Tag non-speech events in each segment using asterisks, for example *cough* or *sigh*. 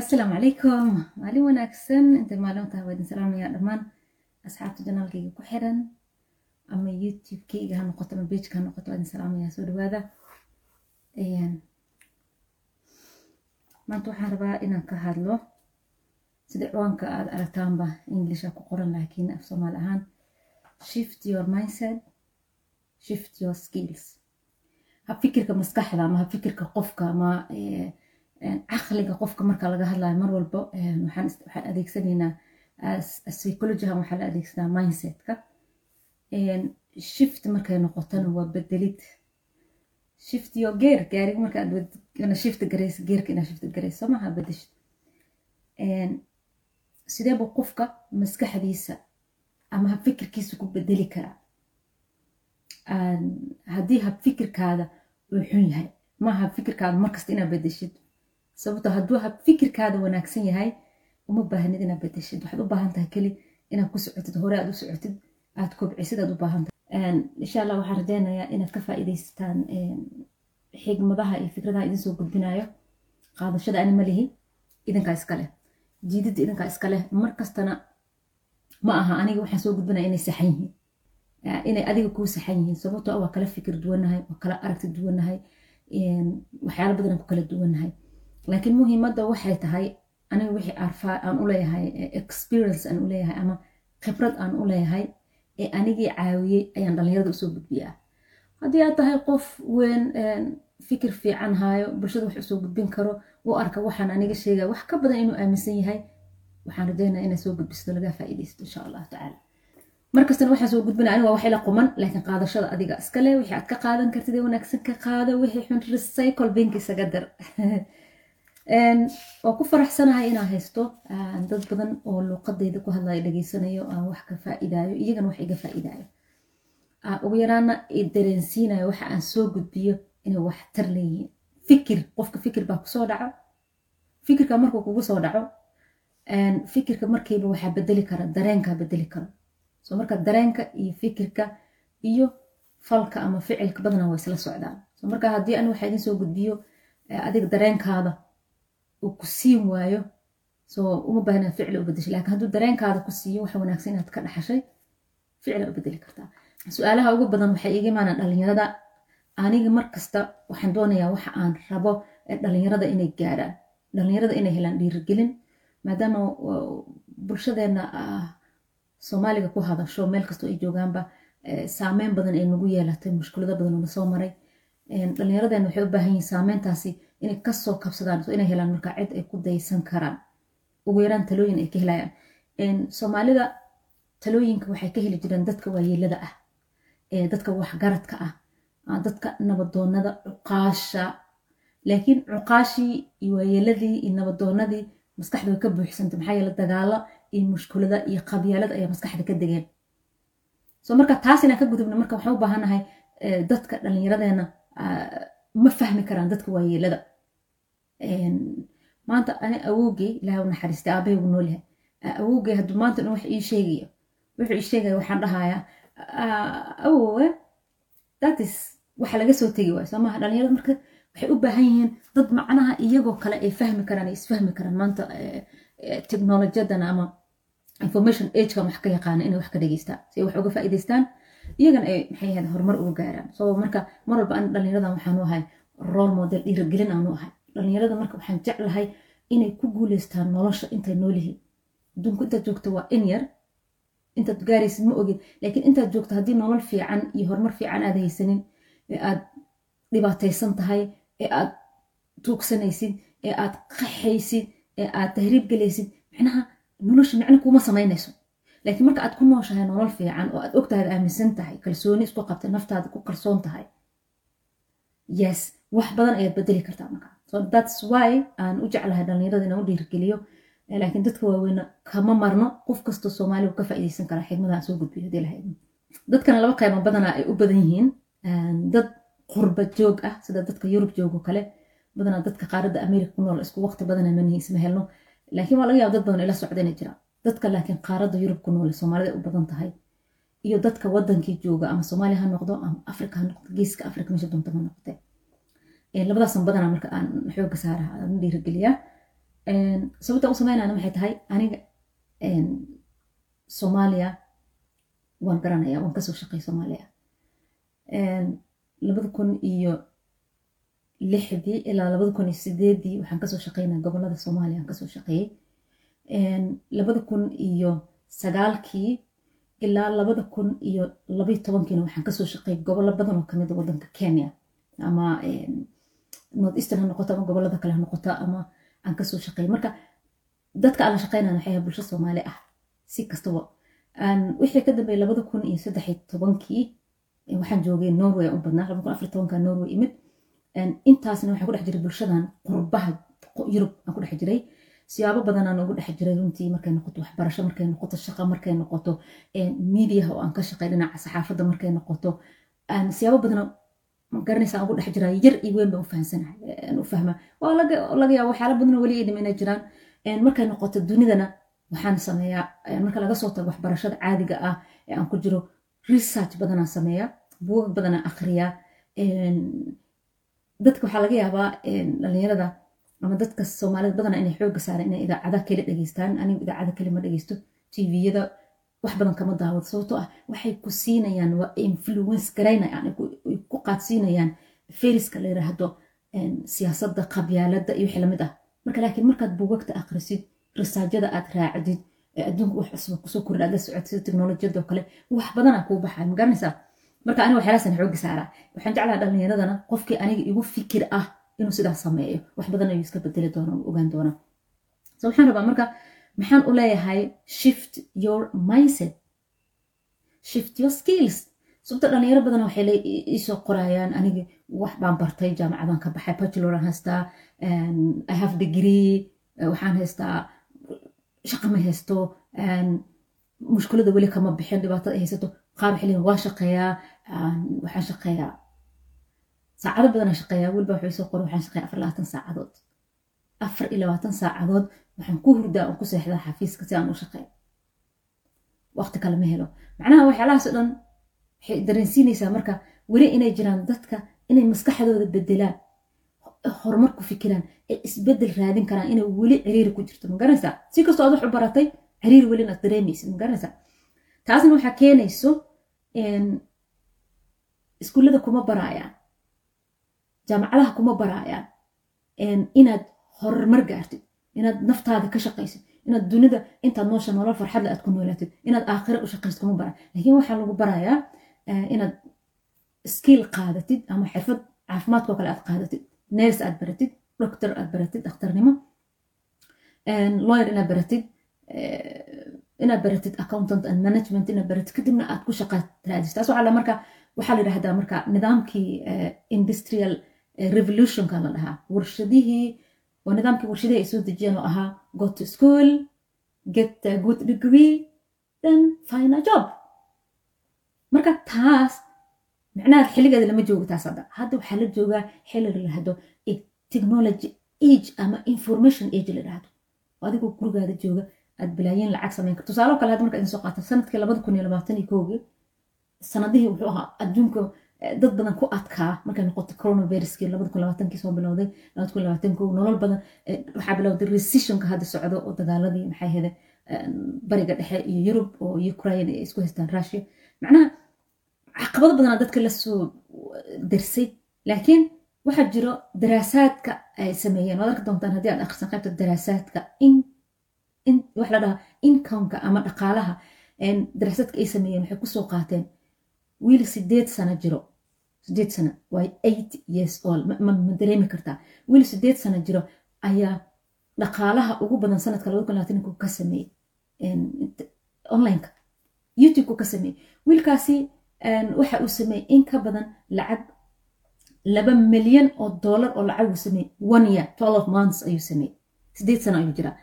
asalaamu calaykum maalin wanaagsan intay maalin idin salaamayaa dhammaan asxaabta janaalkayga ku xiran ama youtube-kayga ha noqoto ama bejka ha noqoto waa idin salaamayaa soo dhawaada maanta waxaan rabaa inaan ka hadlo sida ciwaanka aad aragtaanba englisha ku qoran laakiin af soomaali ahaan shift your mindset. Shift your skills. ha fikirka maskaxda ama ha fikirka qofka caqliga qofka marka laga hadlayo mar walbo waxaan adeegsanaynaa psychologyhan waxaa la adeegsadaa mindsetka. Shift markay noqotona waa bedelid shift yo geer gaariga marka shift garaysa geerka inaa shift garaysa soo bedeshid sideebu qofka maskaxdiisa ama hab fikirkiisa ku bedeli karaa? Haddii hab fikirkaada uu xun yahay maaha hab fikirkaada markasta inaad bedeshid sababto hadduu hab fikirkaada wanaagsan yahay uma baahnid inaad bedeshid waxaad u baahan tahay keli inaad ku socotid hore aad u socotid aad kobcisid aad u baahan tahay. Insha allah waxaan rajeynayaa inaad ka faa'iidaysataan xigmadaha iyo fikradaha idin soo qaadashada ani ma lihi idinkaa iska leh. Jiididda idinkaa iska leh mar kastana ma aha aniga waxaan soo gudbinaya inay saxan yihiin. Inay adiga kuu saxan yihiin. Sababtoo waa kala fikir duwannahay waa kala aragti duwannahay waxyaala badanaan ku kala duwannahay laakiin muhiimadda waxay tahay aniga wixii arfaa aan u leeyahay experience aan u leeyahay ama khibrad aan u ee anigii caawiyey ayaan dhallinyarada u soo gudbiyaa. Haddii aad tahay qof weyn fikir fiican haayo bulshada wax u soo gudbin karo u arka waxaan aniga sheegaya wax ka badan inuu aaminsan yahay waxaan rajeynaya inaa soo gudbisto laga faa'iidaysto insha allahu tacaala. Markastana waxaan soo gudbinaya aniga waa wax quman laakiin qaadashada adiga iskale wixii aad ka qaadan kartid ee wanaagsan ka qaada wixii xun recycle bink isaga dar *laughs* waa ku faraxsanahay inaan haysto dad badan oo luuqadayda ku hadlayo dhageysanayo aan wax ka faa'iidaayo iyagana wax iga faa'iidaayo. Ugu yaraana dareensiinayo waxa aan soo gudbiyo inay waxtar leeyihiin. Fikir qofka fikir baa ku soo dhaco. Fikirka markuu kugu soo dhaco fikirka markiiba waxaa bedeli kara dareenkaa bedeli karo. So marka dareenka iyo fikirka iyo falka ama ficilka badana waa isla socdaan. So marka haddii an waxa idin soo gudbiyo adiga dareenkaada uu ku siin waayo. Soo uma baahna ficla u bedeshay laakiin hadduu dareenkaada ku siiyo waxa wanaagsan inaad ka dhaxashay ficla u bedeli kartaa. Su'aalaha ugu badan waxay iga imaanaan dhalinyarada. Aniga markasta waxaan doonayaa waxa aan rabo dhalinyarada inay gaadhaan dhalinyarada inay helaan dhiirigelin maadaama bulshadeena soomaaliga ku hadasho meel kastoo ay joogaanba saameyn badan ay nagu yeelatay mushkulado badan oo nasoo maray. Dhallinyaradeena waxay u baahan yihiin saameyntaasi inay ka soo kabsadaan so inay helaan markaa cid ay ku daysan karaan. Ugu yaraan talooyin ay ka helayaan. Soomaalida talooyinka waxay ka heli jireen dadka waayeelada ah dadka waxgaradka ah dadka nabadoonada cuqaasha. Laakiin cuqaashii iyo waayeeladii iyo nabadoonadii maskaxda way ka buuxsantay maxaa yeele dagaalo iyo mushkulada iyo qabyaalad ayaa maskaxda ka degeen. So marka taas inaan ka gudubna marka waxaan u baahanahay dadka dhallinyaradeena ma fahmi karaan dadka waayeelada maanta ani awowgey ilaah u naxariistay aabahay uu noolyahay awowgey hadduu maanta dhan wax ii sheegayo wuxuu ii sheegaya waxaan dhahayaa awowe datis waxa laga soo tegi waayo. Soo maaha dhalinyarada marka waxay u baahan yihiin dad macnaha iyagoo kale ay fahmi karaan ay isfahmi karaan. Maanta technolojiyadan ama information agekan wax ka yaqaana inay wax ka dhageystaan si ay wax uga faa'iidaystaan iyagana ay maxay ahayd horumar uga gaaraan. So marka mar walba an dhalinyaradan waxaan u ahay role model dhiirigelin aanu ahay. Dhalinyarada marka waxaan jeclahay inay ku guuleystaan nolosha intay noolyihiin adduunku intaad joogto waa in yar intaad gaaraysid ma ogid laakiin intaad joogto haddii nolol fiican iyo horumar fiican aad haysanin ee aad dhibaataysan tahay ee aad tuugsanaysid ee aad qaxaysid ee aad tahriib gelaysid micnaha nolosha micno kuuma samaynayso laakiin marka aad ku nooshahay nolol fiican oo aad ogtahay ad aaminsan tahay kalsooni isku qabtay naftaada ku kalsoon tahay yes wax badan ayaad bedeli kartaa marka. So thats why aan u jeclahay dhalinyarada inaan u dhiirigeliyo laakiin dadka waaweyna kama marno qof kastoo soomaaliya ka faa'iidaysan karaa xigmadahan soo gudbiyo haddii lahayd dadkana laba qaybo badanaa ay u badan yihiin dad qurba joog ah sida dadka yurub joogo kale badanaa dadka qaaradda america ku nool isku waqti badana manihi isma helno. Laakiin waa laga yaaba dad badan ila socda jiraan dadka laakiin qaaradda yurub ku nool soomaalida u badan tahay iyo dadka wadankii jooga ama soomaaliya ha noqdo ama africa ha noqdo geeska africa meesha doonta ha noqotee labadaasan badanaa marka aan xooga saara aan sababta u sameynayna maxay tahay? Aniga soomaaliya waan garanaya waan ka soo shaqay soomaaliya. Labada kun iyo lixdii ilaa labada kun iyo sideedii waxaan ka soo shaqeynaa gobollada soomaaliya aan ka soo shaqeeyey labada kun iyo sagaalkii ilaa labada kun iyo labayo tobankiina waxaan ka soo shaqeeyay gobolo badan oo ka mid wadanka kenya. Ama north eastern ha noqoto ama gobollada kale ha noqoto ama aan ka soo shaqeeyay. Marka dadka aan la shaqeynana waxay bulsho soomaali ah si kastaba wixii ka dambeeyay labada kun iyo saddex tobankii waxaan joogay norway u badnaa labada kun afar tobanka norway imid. Intaasna waxaan ku dhex jiray bulshadan qurbaha yurub aan ku dhex jiray siyaabo badanaan ugu dhex jiray runtii markay noqoto waxbarasho markay noqoto shaqa markay noqoto miidiyaha oo aan ka shaqay dhinaca saxaafadda markay noqoto siyaabo badana garanaysaa ugu dhex jiraa yar iyo weyn baan u fahamsanahay u fahma. Waa laga yaaba waxyaala badanoo weli ay dhimayna jiraan. Markay noqoto dunidana waxaan sameeyaa marka laga soo tago waxbarashada caadiga ah ee aan ku jiro research badanaan sameeyaa buugag badanaan akhriyaa. Dadka waxaa laga yaabaa dhalinyarada ama dadka soomaalida badana inay xooga saaraan inay idaacada kale dhegeystaan anigu idaacada kale ma dhegeysto tviyada wax badan kama daawado sababtoo ah waxay ku siinayaan waa influence garaynayaan ku qaadsiinayaan feriska la yiraahdo siyaasadda qabyaaladda iyo wixii la mid ah. Marka laakiin markaad buugagta akhrisid risaajada aad raacdid adduunka wax cusub ku soo kordha la socod sida oo kale wax badanaa kuu baxay ma garanaysaa marka aniga waxyaalahasan xooga saaraa waxaan jeclaha dhalinyaradana qofkii aniga igu fikir ah inuu sidaas sameeyo. Wax badan ayuu iska bedeli doona ogaan doona so waxaan rabaa marka maxaan u leeyahay shift your mindset. Shift your skills. Sababta dhalinyaro badan waxay iisoo qorayaan aniga wax baan bartay jaamacadaan ka baxay bacheloraan haystaa i have degree waxaan haystaa shaqa ma haysto mushkulada weli kama bixin dhibaatada ay haysato qaar waxay waa shaqeeyaa waxaan shaqeeyaa saacado badanaa shaqeeyaa weliba waxay soo qoran waxaan shaqeeyaa afar labaatan saacadood afar iyo labaatan saacadood waxaan ku hurdaa oo ku seexdaa xafiiska si aan u shaqeeyo waqti kale ma helo macnaha waxyaalahaas oo dhan waxay dareensiinaysaa marka weli inay jiraan dadka inay maskaxdooda bedelaan horumar ku fikiraan ee isbeddel raadin karaan inay weli ciriiri ku jirto ma garanaysaa si kastoo aad wax u baratay ciriiri weli inaad dareemaysid ma garanaysaa taasna waxaa keenayso iskuullada kuma baraayaan jaamacadaha kuma baraayaan inaad horumar gaartid inaad naftaada ka shaqaysid inaad dunida intaad noosha nolol farxadle aad ku noolaatid inaad aakhira u shaqaysid kuma baraan. Laakiin waxaa lagu barayaa inaad skill qaadatid ama xirfad caafimaadkoo kale aad qaadatid ners aad baratid doctor aad baratid dhakhtarnimo lawyer inaad baratid inaad baratid accountant and management inaad baratid kadibna aad ku shaqa raadis. Taas waxaa marka waxaa la yidhahdaa marka nidaamkii industrial revolutionka la dhahaa warshadihii waa nidaamkii warshadihii ay soo dejiyeen oo ahaa go to school get a good degree then find a job. Marka taas macnaha xilligeeda lama joogo taas hadda. Hadda waxaa la joogaa xilli la yidhahdo technology age ama information age la yidhahdo adigoo gurigaada jooga aad bilaayiin lacag samayn karto. Tusaalo kale hadda marka idin soo qaata sannadkii labada kun iyo labaatan iyo kowgii sanadihii wuxuu ahaa adduunka dad badan ku adkaa markay noqoto coronaviruskii labada kun labaatankii soo bilowday labada kun labaatan kow nolol badan waxaa bilowday recessionka hadda socdo oo dagaaladii maxay hede bariga dhexe iyo yurub oo ukraine ay isku haystaan russia. Macnaha caqabado badanaa dadka la soo darsay laakiin waxaa jiro daraasaadka ay sameeyeen. Waad arki doontaan haddii aad akhrisan qaybta daraasaadka wax la dhahaa incomeka ama dhaqaalaha daraasaadka ay sameeyeen waxay ku soo qaateen wiil sideed sano jiro. Sideed sano waa eight years old? Ma dareemi kartaa wiil sideed sano jiro ayaa dhaqaalaha ugu badan sanadka labada kun labaatanku ka sameeyey onlineka youtubeka ka. Sameeyey. Wiilkaasi waxa uu sameeyey in ka badan lacag laba milyan oo dollar oo lacag uu sameeyey. One year twelve months ayuu sameeyey. Sideed sano ayuu jiraa.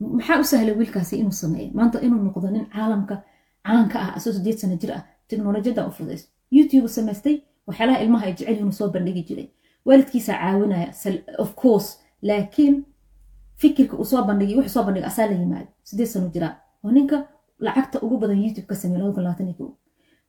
Maxaa u sahlay wiilkaasi inuu sameeyo maanta inuu noqdo nin caalamka caanka ah asoo sideed sano jir ah teknolojiyada u fudays youtube samaystay waxyaalaha ilmaha ay jecel yihiin soo bandhigi jiray. Waalidkiisa caawinaya of course laakiin fikirka uu soo bandhigay wuxuu soo bandhigay asaa la yimaado. Sideed sano jiraa? Oo ninka lacagta ugu badan youtube ka kow.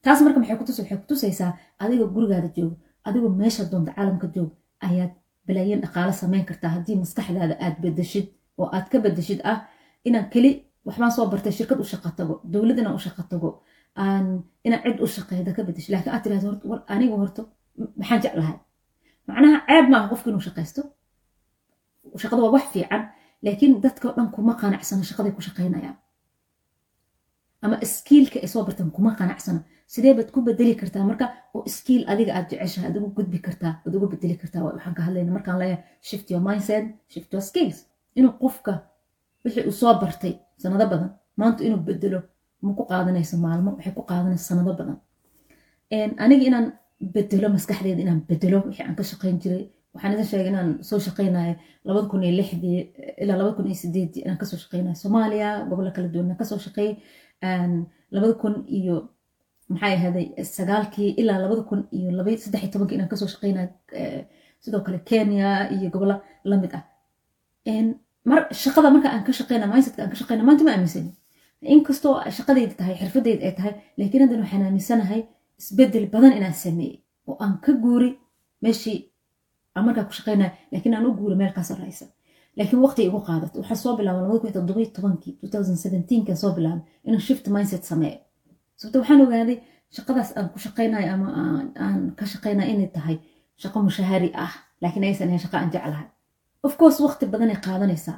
Taas marka maxay kutus waxay kutusaysaa adigoo gurigaada joogo adigoo meesha doonta caalamka joog ayaad balaayin dhaqaalo samayn kartaa haddii maskaxdaada aad bedeshid oo aad ka bedeshid ah inaan keli waxbaan soo bartay shirkad u shaqa tago dowlad inaan u shaqa tago inaan cid u shaqeyda ka bedeshid laakiin aad tirahdo war aniga horto maxaan jeclahay. Macnaha ceeb maaha qofka inuu shaqaysto shaqada waa wax fiican laakiin dadkao dhan kuma qanacsano shaqaday ku shaqaynayaan ama iskiilka ay soo bartaan kuma qanacsano sidee baad ku bedeli kartaa marka oo iskiil adiga aad jeceshahay aad ugu gudbi kartaa aad ugu bedeli kartaa waxaan ka hadlayna markaan leeyahay shift your mindset shift your skills. Inuu qofka wixii uu soo bartay sanado badan maanta inuu bedelo ma ku qaadanayso maalmo waxay ku qaadanaysa sanado badan. Aniga inaan bedelo maskaxdeeda inaan bedelo wixii aan ka shaqayn jiray waxaan idin sheegay inaan soo shaqaynayo labada kun iyo lixdii ilaa labada kun iyo sideedii inaan ka soo shaqaynayo soomaaliya gobollo kala duwan ka soo shaqeeyey labada kun iyo maxay ahaday sagaalkii ilaa labada kun iyo laba saddex iyo tobankii inaan ka soo shaqaynayo sidoo kale kenya iyo gobollo la mid ah. Mar shaqada marka aan ka shaqeyna mindsetka aan ka shaqeyna maanta ma aaminsani inkastoo shaqadayda tahay xirfadayda ay tahay laakiin haddan waxaan aaminsanahay isbeddel badan inaan sameeyey oo aan ka guuri meeshii aan markaa ku shaqeynaya laakiin aan u guuri meel ka sarreysa laakiin waqti igu qaadato waxaan soo bilaabay labada kun iyo tobankii two thousand seventeenkan soo bilaabay inaan shift mindset sameeyo sababto waxaan ogaaday shaqadaas aan ku shaqeynayo ama aan ka shaqeynayo inay tahay shaqo mushaahari ah laakiin aysan ahayn shaqo aan jeclahay. Of course waqti badan ay qaadanaysaa.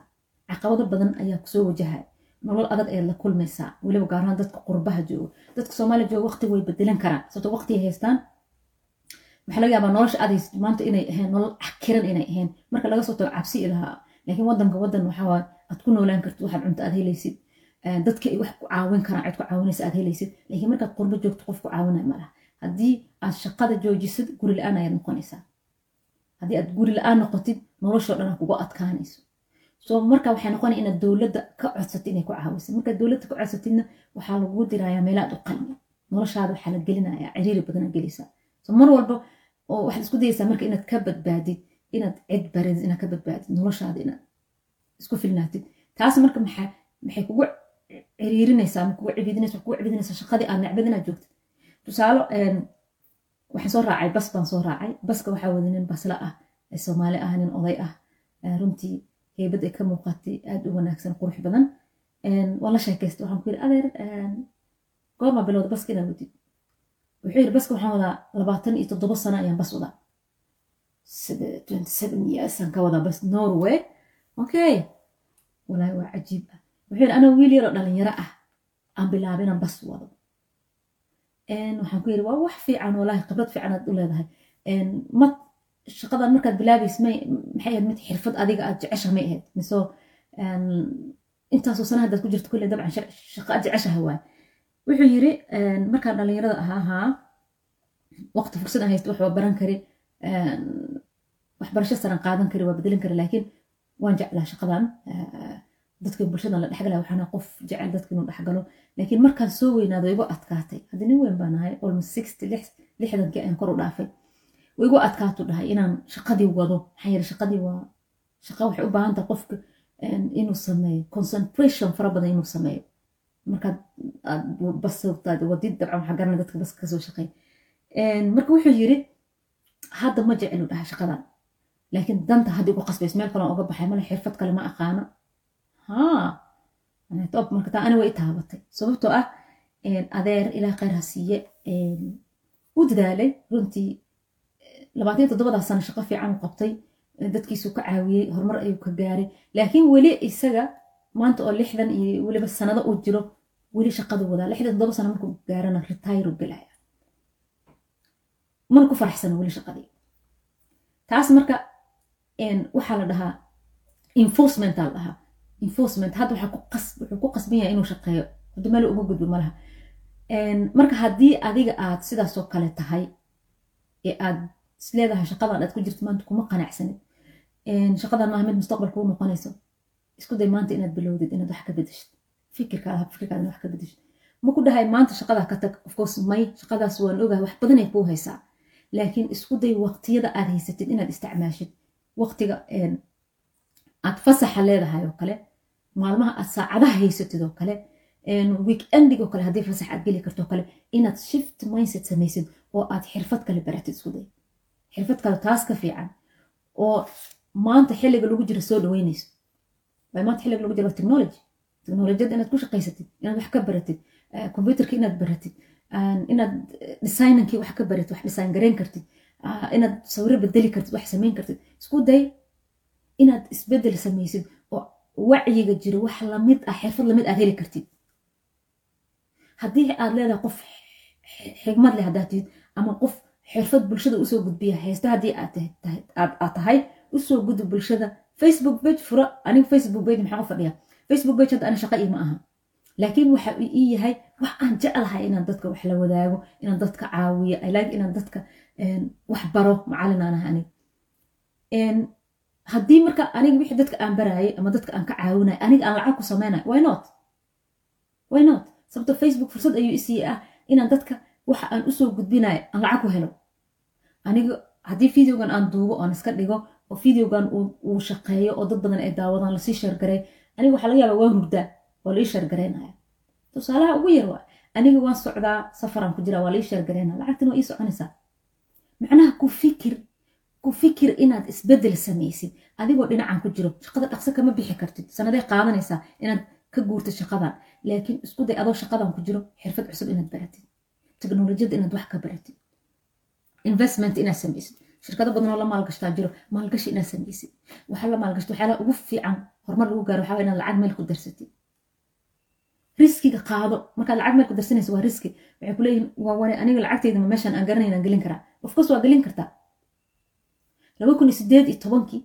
Caqabado badan ayaa ku soo wajahaya nolol adag ayaad la kulmaysaa weliba gaar ahaan dadka qurbaha jooga dadka soomaaliya jooga waqti way bedelan karaan. Sababto waqti ay haystaan waxaa laga yaabaa nolosha aad haysid maanta inay ahayn nolol cakiran inay ahayn. Marka laga soo tago cabsi ilahaa laakiin wadanka wadan waxaa aad ku noolaan kartid waxaad cunto aad helaysid. Dadka ay wax ku caawin karaan cid ku caawinaysa aad helaysid. Laakiin markaad qurbo joogto qof ku caawinaya malaha haddii aad shaqada joojisid guri la'aan ayaad noqonaysaa. Haddii aad guri la'aan noqotid noloshoo dhan kugu adkaanayso so marka waxay noqonaya inaad dowladda ka codsatid inay ku caawiso. Markaad dowladda ka codsatidna waxaa lagu dirayaa meela aad u qalmi noloshaada waxaa la gelinaya ciriiri badana gelisa so mar walba oo waxaad isku dayaysaa marka inaad ka badbaadid inaad cid baridid inaad ka badbaadid noloshaada inaad isku filnaatid. Taas marka maxaa maxay kugu ciriirinaysaa ma kugu cibidinaysa kugu cibidinaysaa shaqadii aad necbad inaad joogtid. Tusaalo waxaan soo raacay bas baan soo raacay. Baska waxaa wada nin basla ah soomaali ah nin oday ah. Runtii heybad ay ka muuqatay aad u wanaagsan qurux badan. Waan la sheekaystay waxaan ku yidhi adeer goorma bilowda baska inaad wadid wuxuu yidhi baska waxaan wadaa labaatan iyo toddoba sano ayaan bas wadaa. Twenty seven years aan ka wadaa bas norway. Okay. Walaahi waa cajiib. Ah wuxuu yidhi anaa wiil yaroo dhalinyaro ah aan bilaabay inaan bas wado. Waxaan ku yidhi waa wax fiican walaahi khibrad fiican aad u leedahay shaqadan markaad bilaabays may maxay ahayd mid xirfad adiga aad jecesha may ahayd. Mise intaasoo sana haddaad ku jirto kulle dabcan shaqa aad jeceshaha waay. Wuxuu yiri markaan dhalinyarada ahaa haa waqti fursad aan haysto wax waa baran kari waxbarasho saran qaadan kari waa bedelin kari laakiin waan jeclaa shaqadan. Dadka bulshadan la dhexgalaya waxaana qof jecel dadka inuu dhexgalo. Laakiin markaan soo weynaado igu adkaatay. Haddii nin weyn baan ahay almost sixty lixdankii ayaan kor u dhaafay igu adkaatu dhahay inaan shaqadii wado. Maxaa yeele shaqadii waa shaqa waxay u baahan tahay qofka inuu sameeyo. Concentration fara badan inuu sameeyo. Markaad aad basataad wadid dabcan waxaa garana dadka bas ka soo shaqeey marka wuxuu yiri hadda ma jecelu dhahay shaqadan. Laakiin danta hadda igu qasbays meel kale uga baxay male xirfad kale ma aqaano. Haa. Top marka taa ani way i taabatay. Sababtoo ah adeer ilaa khayr ha siiye u dadaalay runtii labaatan toddobadaa sano shaqo fiican u qabtay. Dadkiisuu ka caawiyey horumar ayuu ka gaaray. Laakiin weli isaga maanta oo lixdan iyo weliba sanado uu jiro weli shaqadu wadaa lixdan toddoba sano markuu gaarana retire galaya mana ku faraxsana weli shaqadii. Taas marka waxaa la dhahaa enforcement aa la dhahaa. Enforcement hadda wuxuu ku qasban yahay inuu shaqeeyo. Hadda meel uga gudbo malaha marka haddii adiga aad sidaasoo kale tahay ee aad isleedahay shaqadan aad ku jirto maanta kuma qanacsanid shaqadan maaha mid mustaqbalka u noqonayso isku day maanta inaad bilowdid inaad wax ka bedeshid fikirkaada fikirkaada wax ka bedeshid ma ku dhahay maanta shaqadaa ka tag? Of may shaqadaas waan ogahay wax badanay kuu haysaa. Laakiin isku day waqtiyada aad haysatid inaad isticmaashid waqtiga aad fasaxa leedahay oo kale maalmaha aad saacadaha haysatid oo kale weekendig oo kale haddii fasax aad geli karto kale inaad shift mindset samaysid oo aad xirfad kale baratid isku day xirfad kale taas ka fiican oo maanta xilliga lagu jiro soo dhaweynayso maanta xilliga lagu jiro technology. Technolojiyada inaad ku shaqaysatid inaad wax ka baratid computerka inaad baratid inaad designankii wax ka baratid wax design gareyn kartid inaad sawiro bedeli kartid wax samayn kartid. Isku day inaad isbeddel samaysid oo wacyiga jiro wax la mid ah xirfad la mid aad heli kartid. Haddii aad leedahay qof xigmad leh haddaad tihid ama qof xirfad bulshada u soo gudbiya haysta haddii aad tahay u soo gudub bulshada facebook page fura aniga facebook page maxaa u fadhiya? Facebook page hadda ani shaqa ii ma aha. Laakiin waxa ii yahay wax aan jeclahay inaan dadka wax la wadaago inaan dadka caawiyo like inaan dadka wax baro macallin aan ahay aniga. Haddii marka aniga wixii dadka aan baraayay ama dadka aan ka caawinay aniga aan lacag ku samaynayo why not? Why not? Sababto facebook fursad ayuu isiiye ah inaan dadka waxa aan u soo gudbinayo aan lacag ku helo aniga haddii videogan aan duubo oan iska dhigo oo videogan uu shaqeeyo oo dad badan ay daawadaan la sii sheergaray aniga waxaa laga yaaba waan hurdaa waa laii sheergaraynaya tusaalaha ugu yar waa aniga waan socdaa safaraan ku jiraa waa laii sheergaraynaya lacagtina waa ii soconaysaa? Macnaha ku fikir ku fikir inaad isbeddel samaysid adigoo dhinacan ku jiro shaqada dhaqso kama bixi kartid. Sanaday qaadanaysaa inaad ka guurtid shaqadan laakiin isku day adoo shaqadan ku jiro xirfad cusub inaad baratid. Teknolojiyada inaad wax ka baratid investment inaad samaysid shirkado badan oo la maalgashtaa jiro maalgashi inaad samaysid waxaa la maalgashta waxyaalaha ugu fiican horumar lagu gaaro waxaa inaad lacag meel ku darsatid. Riskiga qaado. Markaad lacag meel ku darsanaysa waa riski. Waxay ku leeyihiin waa wane aniga lacagtayda ma meeshaan aan garanayn aan gelin karaa. Ofcourse waa gelin kartaa. laba kun iyo iyo tobankii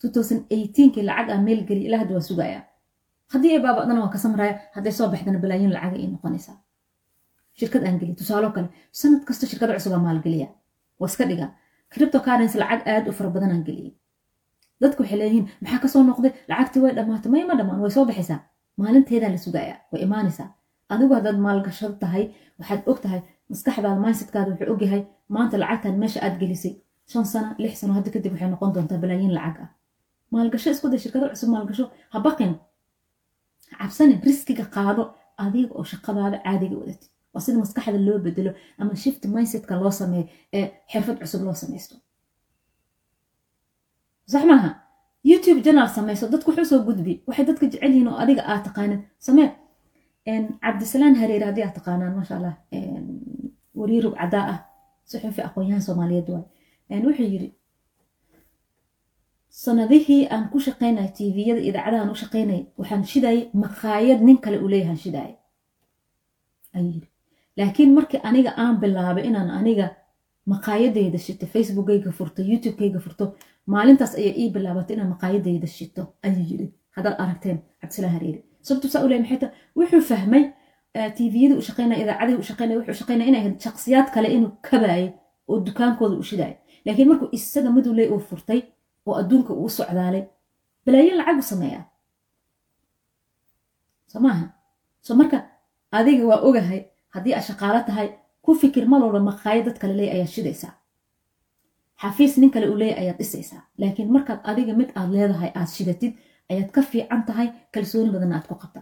two eighteenkii lacag aan meel geliy ilaa hadda waa sugayaa. Haddii ay baaba'dana waan ka samraya hadday soo baxdana balaayin lacaga ay noqonaysaa shirkad aan geliy tusaaloo kale sanad kasta shirkada cusub aan maalgeliya. Waa iska cripto currency lacag aad u fara badan aan dadku waxay leeyihiin maxaa ka soo noqday? Lacagtii way dhammaatay. May ma dhammaan? Way soo baxaysaa maalinteedaa la sugayaa. Way imaanaysaa. Adigu haddaad maalgashado tahay waxaad og tahay maskaxdaada mindsetkaada wuxuu ogyahay maanta lacagtan meesha aad gelisay. Shan sano lix sano hadda kadib waxay noqon doontaa balaayiin lacag ah. Maalgasho isku day shirkado cusub maalgasho. Ha baqin. Cabsanin. Riskiga qaado adiga oo shaqadaada caadiga wadatid waa sida maskaxda loo bedelo ama shift mindsetka loo sameeyo ee xirfad cusub loo samaysto sax maaha youtube janal samayso dadku wuxuu soo gudbi waxay dadka jecel yihiin oo adiga aad taqaanin samee cabdisalaan hareere haddii aad taqaanaan maasha allah wariir rugcadaa ah suxufi aqoon-yahan soomaaliyeed waay wuxuu yiri sanadihii aan ku shaqaynay tviyada idaacadahan u shaqaynay waxaan shidayay maqaayad nin kale uu leeyahan ayuu yiri laakiin markii aniga aan bilaabay inaan aniga maqaayadayda shito facebookayga furto youtubekayga furto maalintaas ayaa ii bilaabatay inaan maqaayadayda shito ayuu yiri haddaad aragteen cabdisalaan hareere sababtu saa u leeyahay maxay tahay? Wuxuu fahmay tviyada u shaqaynaya idaacadii u shaqaynaya wuxuu shaqaynaya inay ahayd shakhsiyaad kale inuu kabaayo oo dukaankooda u shidaayo laakiin markuu isaga maduley uu furtay oo adduunka uu socdaalay balaayin lacag u sameeyaa. Soo maaha? So marka adiga waa ogahay haddii aad shaqaalo tahay ku fikir mal walba maqaayo dad kale leey ayaad shidaysaa xafiis nin kale uu leeya ayaad dhisaysaa laakiin markaad adiga mid aad leedahay aad shidatid ayaad ka fiican tahay kalsooni badanna aad ku qabta.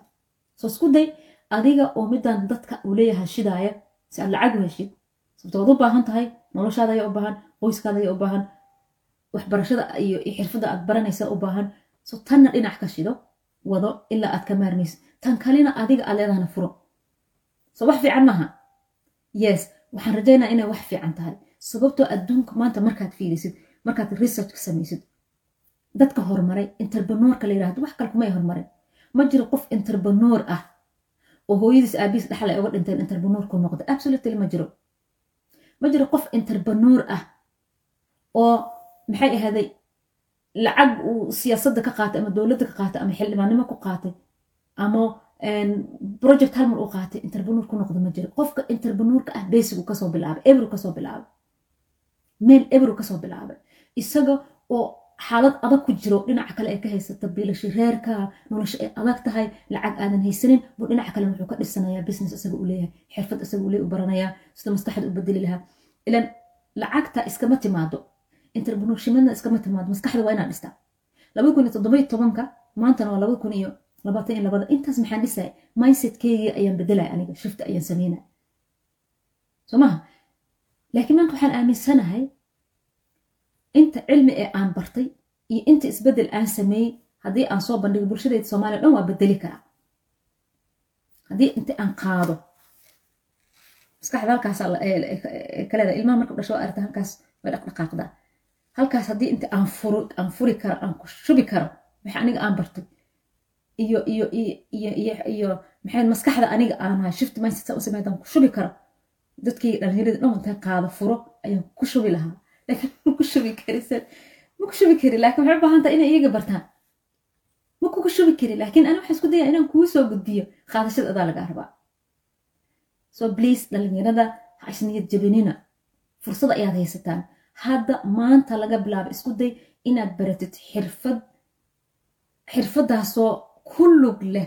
Soo isku day adiga oo midaan dadka uu leeyahay shidaaya si aad lacag u heshid sababto waad u baahan tahay noloshaada ayaa u baahan qoyskaada ayaa u baahan waxbarashada iyo xirfadda aad baranaysa u baahan. So tanna dhinac ka shido wado ilaa aad ka maarmaysid tan kalena adiga aad leedahana furo so wax fiican maaha. Yes waxaan rajaynaa inay wax fiican tahay. Sababtoo adduunka maanta markaad fiirisid markaad research ka samaysid dadka horumaray interbanorka la yiraahdo wax kale kumay horumarin ma jiro qof interbanor ah oo hooyadiis aabihiis dhaxal ay uga dhinteen interbanorku noqda. Absolutely ma jiro. Ma jiro qof interbanor ah oo maxay ahaaday lacag uu siyaasadda ka qaatay ama dowladda ka qaatay ama xildhibaannimo ku qaatay ama project halmar uu qaatay interbanor ku noqda ma jiro qofka interbanorka ah basigu ka soo bilaabay ebru ka soo bilaabay meel ebru ka soo bilaabay isaga oo xaalad adag ku jiro dhinaca kale ay ka haysata biilasha reerka nolosha ay adag tahay lacag aadan haysanin buu dhinaca kale wuxuu ka dhisanayaa business isaga uu leeyahay xirfad isaga leeyahay u baranayaa sida maskaxda u bedeli lahaa. Ilan lacagta iskama timaado. Interpreneurshipna iskama timaado. Maskaxda waa inaad dhistaa. Laba kun iyo toddoba tobanka maantana waa laba kun iyo labaatan iyo labada intaas maxaan dhisaya mindsetkeygii ayaan bedelaya aniga shifta ayaan sameynaya soo laakiin maanta waxaan aaminsanahay inta cilmi ee aan bartay iyo inta isbeddel aan sameeyey haddii aan soo bandhigo bulshadayda soomaaliya dhan waa bedeli karaa. Haddii inti aan qaado maskaxda halkaas kaleeda ilmaha marka dhasho aragta halkaas way dhaqdhaqaaqdaa halkaas haddii furo aan furi karo aan ku shubi karo waxa aniga aan bartay iyo iyo iyo maxay maskaxda aniga aan ahay shift mindset u sameeyaan ku shubi karo? Dadkii dhalinyarada dhan intaan qaado furo ayaan ku shubi lahaa. Laakiin ma ku shubi karisan ma ku shubi kari. Laakiin waxay u baahan tahay inay iyaga bartaan. Ma kugu shubi kari. Laakiin ana waxaan isku dayaa inaan kugu soo gudbiyo qaadashada adaa lagaa rabaa. So please dhalinyarada ha isniyad jabinina fursad ayaad haysataan. Hadda maanta laga bilaabo isku day inaad baratid xirfad xirfadaasoo ku lug leh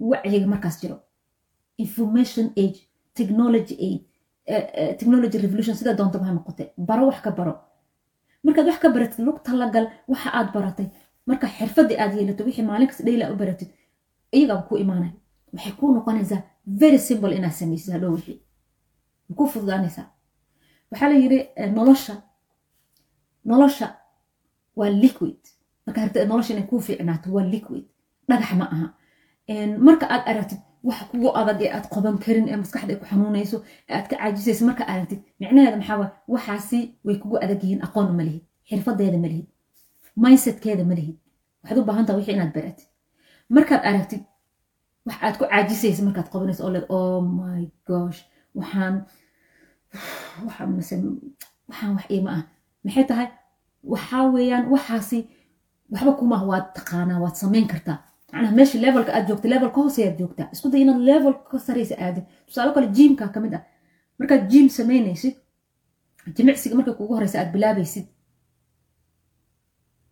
wacyiga markaas jiro. Information age technology age technology revolution sida doontaba ha noqote baro wax ka baro. Markaad wax ka baratid lug talagal waxa aad baratay. Marka xirfadii aad yeelato wixii maalin kasta dhayla u baratid iyagaa ku imaanaya waxay kuu noqonaysaa very simple inaad samaysid hadhow wixii. Ku fududaanaysaa? Waxaa la yiri nolosha nolosha waa liquid. Marka harta nolosha inay kuu fiicnaato waa liquid dhagax ma aha. Marka aad aragtid wax kugu adag ee aad qoban karin ee maskaxda ay ku xanuunayso ee aad ka caajisayso marka aragtid micnaheeda maxaa waxaasi way kugu adag yihiin aqoon ma lihid xirfadeeda ma lihid mindsetkeeda ma waxaad u baahan taha wixii inaad baratid. Markaad aragtid wax aad ku caajisaysa markaad qabanayso oo leed oh my gosh waxaan waxaan waxaan wax iima ah. Maxay tahay? Waxaa weeyaan waxaasi waxba kumaah waad taqaanaa waad samayn kartaa meesha levelka aad joogta levelka hooseyaad joogtaa. Isku day inaad level ka saraysa aadin tusaale kale jiimka ka mid ah. Markaad jiim samaynaysid jimicsiga marka kugu horeysa aad bilaabaysid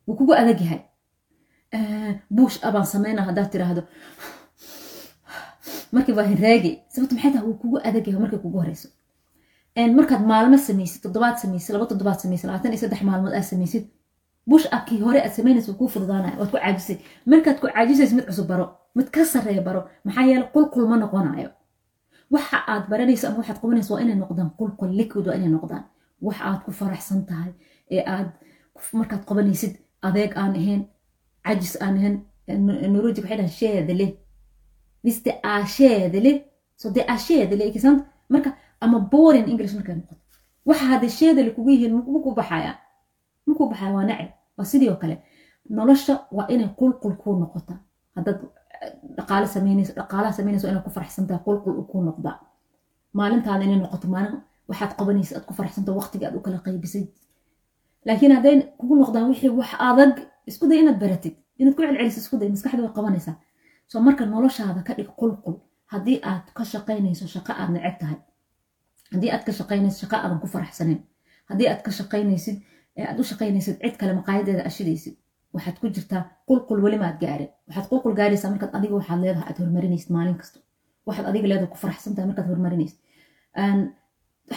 wuu kugu adag yahay. Buush abaan samayna haddaad tiraahdo markii waa hiraagi sababta maxay tahay? Wuu kugu adag yahay markay kugu horeyso. Markaad maalmo samaysid toddobaad samaysid laba toddobaad samaysid labaatan iyo saddex maalmood aad samaysid bush abkii hore aad samaynaysa kuu fududaanaya waad ku caajisay. Markaad ku caajisaysa mid cusub baro mid ka sarreeya baro maxaa yeele qulqul ma noqonayo. Waxa aad baranaysa ama waxaad qabanaysa waa inay noqdaan qulqul liquid waa inay noqdaan. Wax aad ku faraxsan tahay ee aad markaad qabanaysid adeeg aan ahayn cajis aan ahayn neurologic waxay dhahan sheedale viste asheedale so de asheedale ikisant marka ama boring english markay noqoto waxa hadda sheedale kugu yihiin maku baxaya? Maku baxaya? Waa nacib waa kale nolosha waa inay qulqul kuu noqota haddaad dhaqaale samaynayso ku faraxsan qulqul kuu noqda maalintaada inay noqoto maalin waxaad qabanaysa aad ku faraxsanta waqtiga aad u kala qaybisay. Laakiin hadday kugu noqdaan wixii wax adag isku day inaad baratid inaad ku celceliso isku day maskaxda qabanaysaa. Soo marka noloshaada ka dhig qulqul haddii aad ka shaqaynayso shaqo aad neceb tahay. Haddii aad ka shaqaynayso shaqo aadan ku faraxsaneyn haddii aad ka shaqaynaysid aad u shaqaynaysid cid kale maqaayadeeda ashidaysid waxaad ku jirtaa qulqul weli maad gaarin waxaad qulqul gaaraysaa markaad adiga waxaad leedahay aad horumarinaysid maalin kasta. Waxaad adiga leedahay ku faraxsan tahay markaad horumarinaysid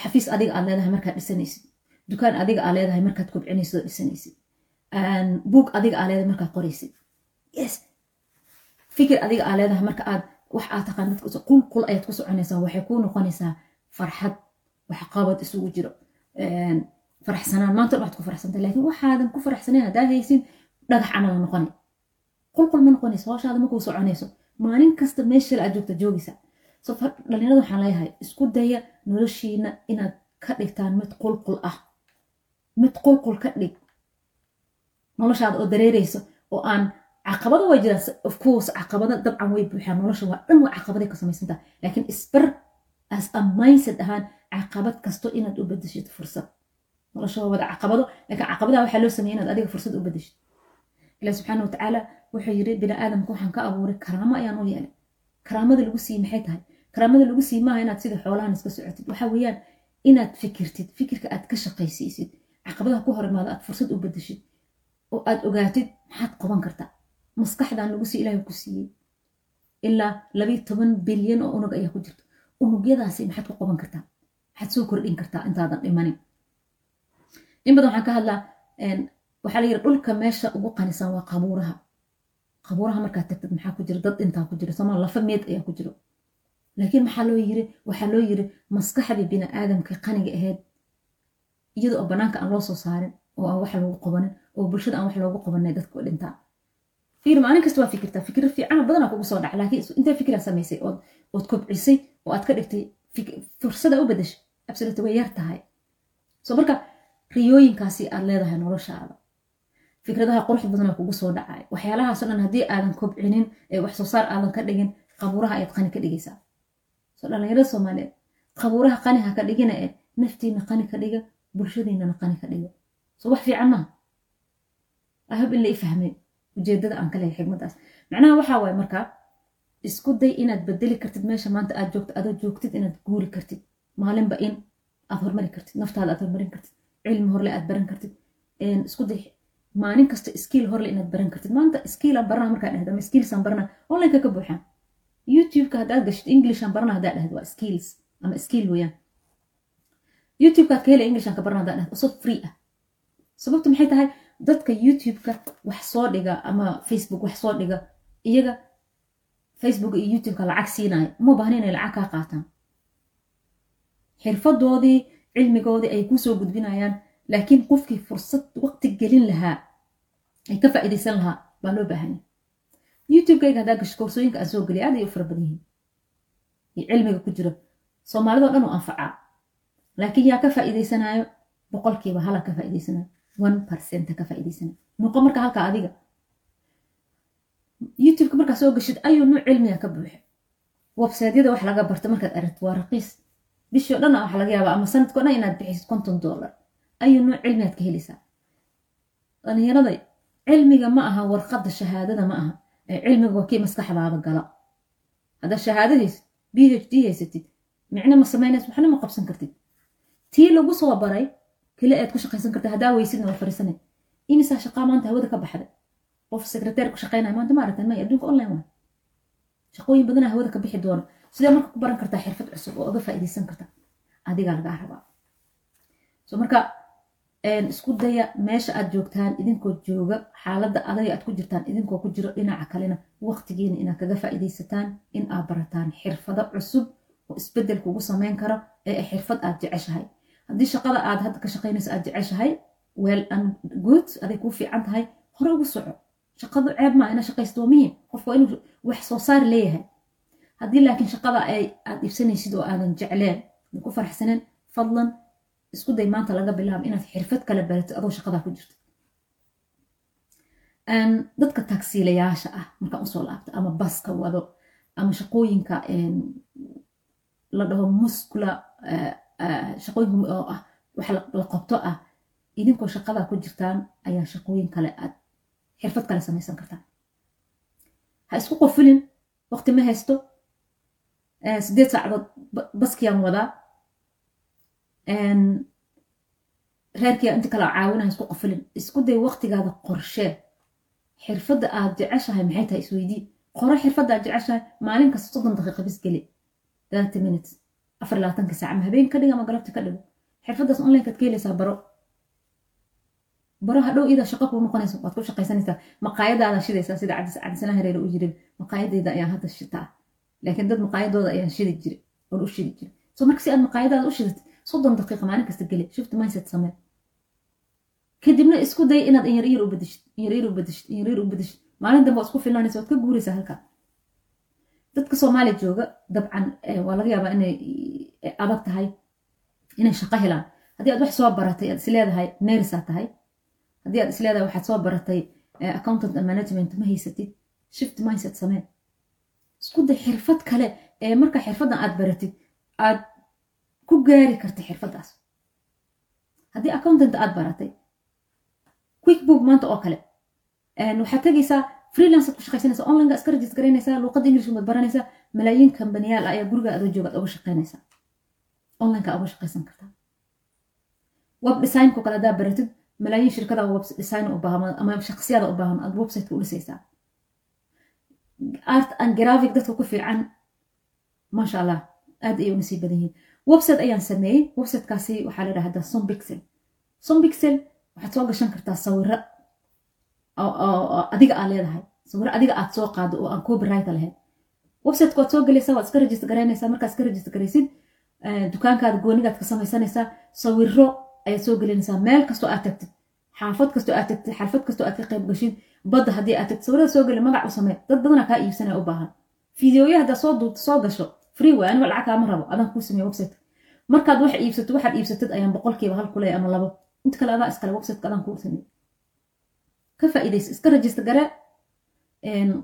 xafiis adiga aad leedahay markaad dhisanaysid dukaan adiga aad leedahay markaad kobcinaysid oo dhisanaysid buug adiga aad leedahay markaad qoraysid. Yes. Fikir adiga aad leedahay marka aad wax aad taqaan dadka qulqul ayaad ku soconaysaa waxay kuu noqonaysaa farxad waxqabad isugu jiro faraxsanaan. Maanta waxaad ku faraxsantay laakiin waxaadan ku faraxsanayn haddaa haysin dhagax camal noqonay qulqul ma noqonayso hawshaada makuu soconayso. Maalin kasta meesha aad joogta joogaysa dhalinyarada waxaan leeyahay isku daya noloshiina inaad ka dhigtaan mid qulqul ah. Mid qulqul ka dhig. Noloshaada oo dareerayso oo aan caqabado way jiraan. Of course caqabado dabcan way buuxaan. Nolosha waa dhan waa caqabaday ka samaysantaha laakiin isbar as a mindset ahaan caqabad kasto inaad u bedeshid fursad nolosha wada caqabado. Laakiin caqabadaha waxaa loo sameeyay inaad adiga fursad u bedeshid ilaah subxaana watacaala wuxuu yiri bini aadamka waxaan ka abuuray karaamo ayaan u yeelay. Karaamada lagu siiyey maxay tahay? Karaamada lagu siiyey maaha inaad sida xoolahan iska socotid. Waxa weeyaan inaad fikirtid fikirka aad ka shaqaysiisid. Caqabadaha ku hor imaada aad fursad u bedeshid oo aad ogaatid maxaad qaban kartaa? Maskaxdan lagu sii ilaahay ku siiyey. Ilaa labiyo toban bilyan oo unug ayaa ku jirta unugyadaasi maxaad ku qaban kartaa? Maxaad soo kordhin kartaa intaadan dhimanin in badan waxaan ka hadlaa waxaa la yiri dhulka meesha ugu qanisan waa qabuuraha. Qabuuraha markaad tagtid maxaa ku jira? Dad intaa ku jira somaa lafa meed ayaa ku jiro. Laakiin maxaa loo yiri waxaa loo yiri maskaxdii bini aadamka qaniga ahayd iyada oo banaanka aan loo soo saarin oo aan wax loogu qabanin oo bulshada aan wax loogu qabanay dadka dhintaa fiir maalin kasta waa fikirtaa fikir fiicana badanaa kugu soo dhaca laakiin intee fikira samaysay? Ood kobcisay oo aad ka dhigtay fursada u bedeshay absolute way yar tahay. So marka riyooyinkaasi aad leedahay noloshaada. Fikradaha qurux badanaa kugu soo dhacay. Waxyaalahaasoo dhan haddii aadan kobcinin ee wax soo saar aadan ka dhigin qabuuraha ayaad qani ka dhigaysaa. So dhallinyarada soomaaliyeed qabuuraha qani ha ka dhigina ee naftiina qani ka dhiga bulshadiinana qani ka dhiga. So wax fiican maaha. Ahab in la i fahmay ujeedada aan ka lehay xigmadaas macnaha waxaa waaye markaa isku day inaad bedeli kartid meesha maanta aad joogto adoo joogtid inaad guuri kartid. Maalinba in aad hormari kartid naftaada aad hormarin kartid cilmi horle aad baran kartid. Isku day maalin kasta skiil horle inaad baran kartid. Maanta skiilaan barana markaa dhahda ama skillsaan barana onlineka ka buuxaan. Youtubeka haddaad gashid englishaan barana haddaa dhahda waa skills ama skill weeyaan. Youtubekaad ka hela englishaan ka barana haddaa dhahda u soo free ah. Sababtu maxay tahay? Dadka youtubeka wax soo dhiga ama facebook wax soo dhiga iyaga facebook iyo youtubeka lacag siinaya uma baahna inay lacag kaa qaataan. Xirfadoodii cilmigoodii ay ku soo gudbinayaan laakiin qofkii fursad waqti gelin lahaa ay ka faa'iidaysan lahaa baa loo baahanya youtubekayga haddaa gasho koorsooyinka aan soo geliya aad ay u fara badan yihiin iyo cilmiga ku jiro soomaalidoo dhan u anfacaa laakiin yaa ka faa'iidaysanayo boqolkiiba hala ka faa'iidaysanayo one percent ka faa'iidaysanayo noqo marka halka adiga youtubeka markaa soo gashid ayuu nuuc cilmiga ka buuxa websaydyada wax laga barto markaad aragto waa raqiis bishii o dhan waxa laga yaabaa ama sanadko dhan inaad bixisid konton dollar. Ayuu nuuc cilmigaad ka helaysaa dhalinyarada cilmiga ma aha warqadda shahaadada ma aha. Ee cilmiga waa kii maskaxdaada gala. Haddaad shahaado haysid b h d haysatid micno ma samaynays waxna ma qabsan kartid. Tii lagu soo baray keli aad ku shaqaysan karta haddaa weysidna waa fariisanay. Imisaa shaqaa maanta hawada ka baxday? Qof sekreteer ku shaqaynaya maanta ma may adduunka online waa. Shaqooyin badanaa hawada ka bixi doona sidee marka ku baran kartaa xirfad cusub oo uga faa'iidaysan karta? Adigaa lagaa rabaa. So marka isku daya meesha aad joogtaan idinkoo jooga xaaladda adaga aad ku jirtaan idinkoo ku jiro dhinaca kalena waqtigiina inaad kaga faa'iidaysataan in aad barataan xirfado cusub oo isbeddel kugu samayn karo ee xirfad aad jeceshahay. Haddii shaqada aad hadda ka shaqaynayso aad jeceshahay well and good aday kuu fiican tahay hore ugu soco. Shaqadu ceeb maa ina shaqaysto waa muhiim qofku waa inuu wax soo saar leeyahay haddii laakiin shaqada aad ibsanaysid oo aadan jecleen ku faraxsaneen fadlan isku day maanta laga bilaabo inaad xirfad kala baratid adoo shaqadaa ku jirto. Dadka tagsiilayaasha ah markaan u soo laabto ama baska wado ama shaqooyinka la dhaho muskula shaqooyinka oo ah wax la qabto ah idinkoo shaqadaa ku jirtaan ayaa shaqooyin kale aad xirfad kale samaysan kartaan ha isku qofilin waqti ma haysto sideed saacadood baskiyaan wadaa. Reerkiia inta kale caawinaha isku qofilin isku day waqtigaada qorshee. Xirfadda aad jeceshahay maxay tahay isweydii qoro xirfadda aad jeceshahay maalin kasta soddon daqiiqa bis geli. Thirty minutes. Afar labaatanka saaca ma habeen ka dhiga ama galabta ka dhigo? Xirfaddaas onlinekaad ka helaysaa baro. Baro hadhow idaa shaqo kuu noqonayso. Waad ku shaqaysanaysaa. Maqaayadaada shidaysaa sida cabdisalaam hareere u jiray maqaayadayda ayaan hadda shitaa laakiin dad maqaayadooda ayaan shidi jiray oon u shidi jiray so marka si aad maqaayadaada u shidatid soddon daqiiqa maalin kasta geli shift mindset samee kadibna isku day inaad inyaryar u bedeshid inyaryar u bedeshid inyaryar u bedeshid maalin dambe waa isku filanaysa waad ka guuraysaa halkaa dadka soomaaliya jooga dabcan waa laga yaabaa inay adag tahay inay shaqo helaan haddii aad wax soo baratay aad isleedahay nersaa tahay haddii aad isleedahay waxaad soo baratay accountant management ma haysatid shift mindset samee isku day xirfad kale ee marka xirfaddan aad baratid aad ku gaari karta xirfaddaas haddii accountant aad baratay quick book maanta oo kale waxaad tegaysaa freelancead ku shaqaysanaysaa onlinega iska rajist garaynaysaa luuqadda english umaad baranaysaa malaayiin kambaniyaal ayaa guriga adoo joogaad uga shaqaynaysaa. Onlineka uga shaqaysan kartaa. Web designko kale haddaa baratid malaayiin shirkada web design ama shaqsiyada u baahan aad websiteka u dhisaysaa art and graphic dadka ku fiican maasha allah aad ayay u nasiib badan yihiin website ayaan sameeyey websitekaasi waxaa la dhahdaa sombixel sombixel waxaad soo gashan kartaa sawiro adiga aad leedahay. Sawiro adiga aad soo qaado oo aan copyright lahayn. Websiteka waad soo gelaysaa waad iska register garaynaysaa markaad iska register garaysid dukaankaada goonigaad ka samaysanaysaa sawiro ayaad soo gelinaysaa meel kastoo aad tagtid xaafad kastoo aad tagtid xalfad kastoo aad ka qayb gashid badda haddii aad tagtid sawirada soo geli magac u samee. Dad badanaa kaa iibsanaya u baahan. Fideoya haddaa soo duubto soo gasho. Free way aniga lacag kaama rabo. Adaan kuu sameeye website. Markaad wax iibsato waxaad iibsatid ayaan boqolkiiba hal kuley ama labo inta kale adaa iskale websiteka adaan kuu sameeye ka faa'iidaysa iska rajista garee